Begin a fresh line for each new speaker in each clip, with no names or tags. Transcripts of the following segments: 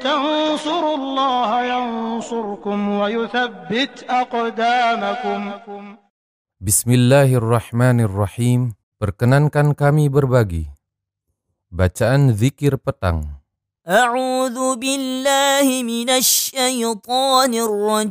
تنصروا الله ينصركم ويثبت أقدامكم
Bismillahirrahmanirrahim. Perkenankan kami berbagi bacaan zikir petang.
أعوذ بالله من الشيطان الرجيم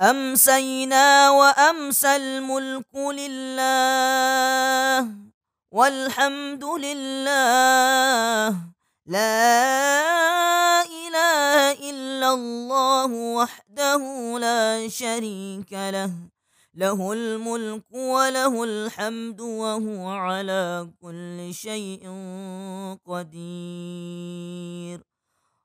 أمسينا وأمسى الملك لله والحمد لله. لا إله إلا الله وحده لا شريك له. له الملك وله الحمد وهو على كل شيء قدير.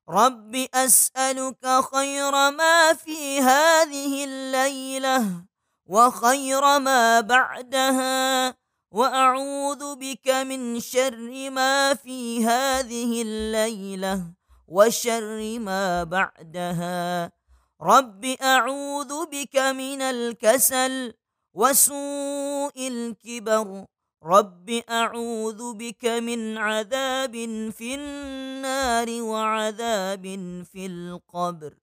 رب أسألك خير ما في هذه الليلة وخير ما بعدها وأعوذ بك من شر ما في هذه الليلة وشر ما بعدها رب أعوذ بك من الكسل وسوء الكبر رب أعوذ بك من عذاب في النار وعذاب في القبر.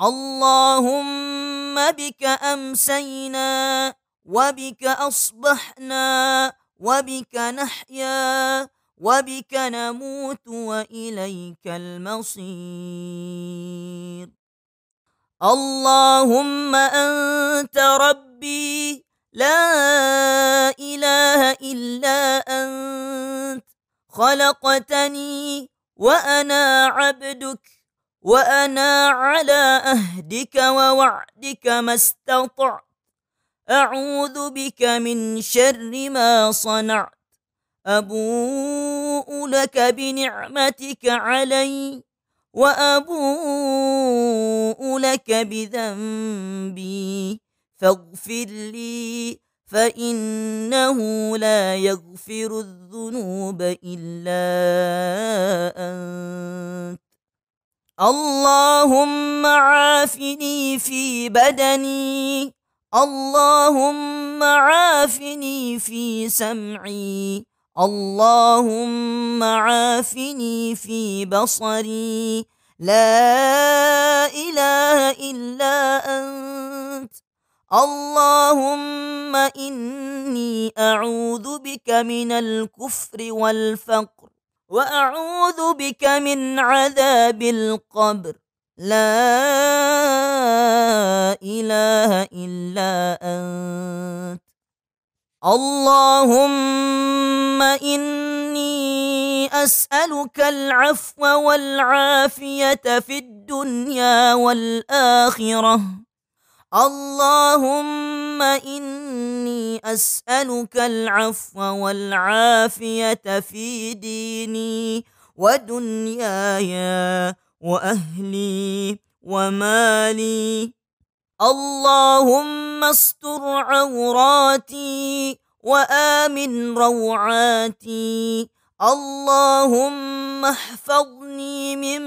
اللهم بك أمسينا وبك أصبحنا وبك نحيا وبك نموت وإليك المصير. اللهم أنت ربي لا خلقتني وأنا عبدك وأنا على أهدك ووعدك ما استطعت. أعوذ بك من شر ما صنعت. أبوء لك بنعمتك علي وأبوء لك بذنبي. فاغفر لي فإنه لا يغفر الذنوب إلا أنت. اللهم عافني في بدني اللهم عافني في سمعي اللهم عافني في بصري. لا إله إلا أنت. اللهم إني أعوذ بك من الكفر والفقر وأعوذ بك من عذاب القبر. لا إله إلا أنت. اللهم إني أسألك العفو والعافية في الدنيا والآخرة. اللهم إني أسألك العفو والعافية في ديني ودنياي وأهلي ومالي. اللهم استر عوراتي وآمن روعاتي. اللهم احفظني من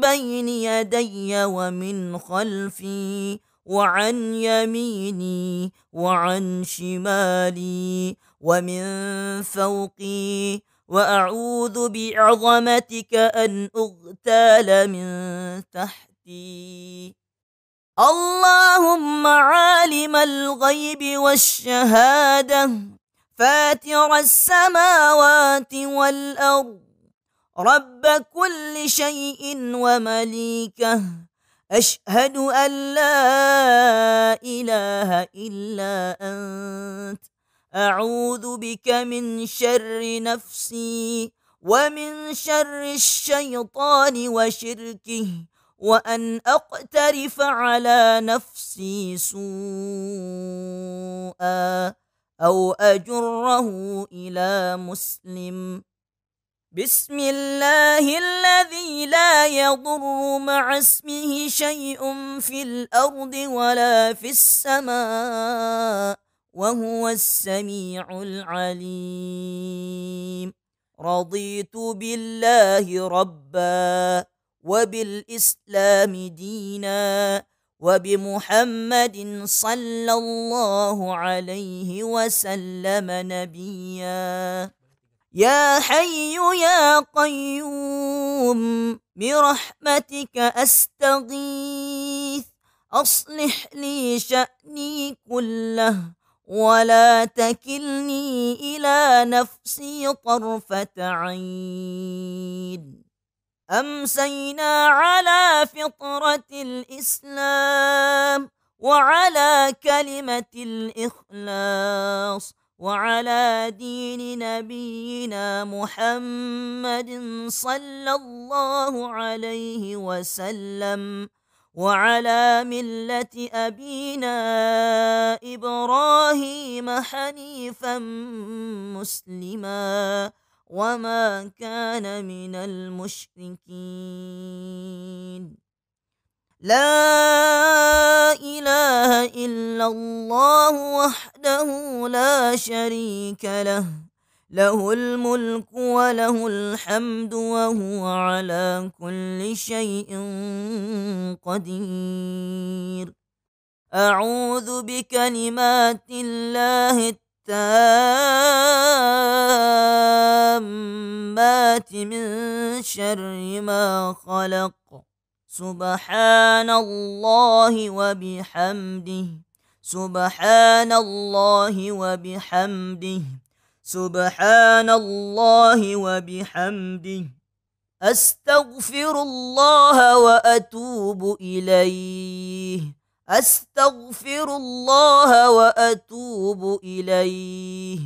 بين يدي ومن خلفي. وعن يميني وعن شمالي ومن فوقي وأعوذ بعظمتك أن أغتال من تحتي. اللهم عالم الغيب والشهادة فاتر السماوات والأرض. رب كل شيء ومليكه أشهد أن لا إله إلا أنت. أعوذ بك من شر نفسي ومن شر الشيطان وشركه وأن أقترف على نفسي سوءا أو أجره إلى مسلم. بسم الله الذي لا يضر مع اسمه شيء في الأرض ولا في السماء وهو السميع العليم. رضيت بالله ربًّا وبالإسلام دينا وبمحمد صلى الله عليه وسلم نبيا. يا حي يا قيوم برحمتك أستغيث. أصلح لي شأني كله ولا تكلني إلى نفسي طرفة عين. أمسينا على فطرة الإسلام وعلى كلمة الإخلاص. وعلى دين نبينا محمد صلى الله عليه وسلم وعلى ملة أبينا إبراهيم حنيفا مسلما وما كان من المشركين. لا إله إلا الله وحده لا شريك له له الملك وله الحمد وهو على كل شيء قدير. أعوذ بكلمات الله التامات من شر ما خلق. سبحان الله وبحمده. سبحان الله وبحمده. سبحان الله وبحمده. استغفر الله وأتوب إليه. أستغفر الله وأتوب إليه.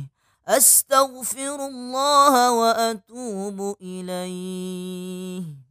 أستغفر الله وأتوب إليه.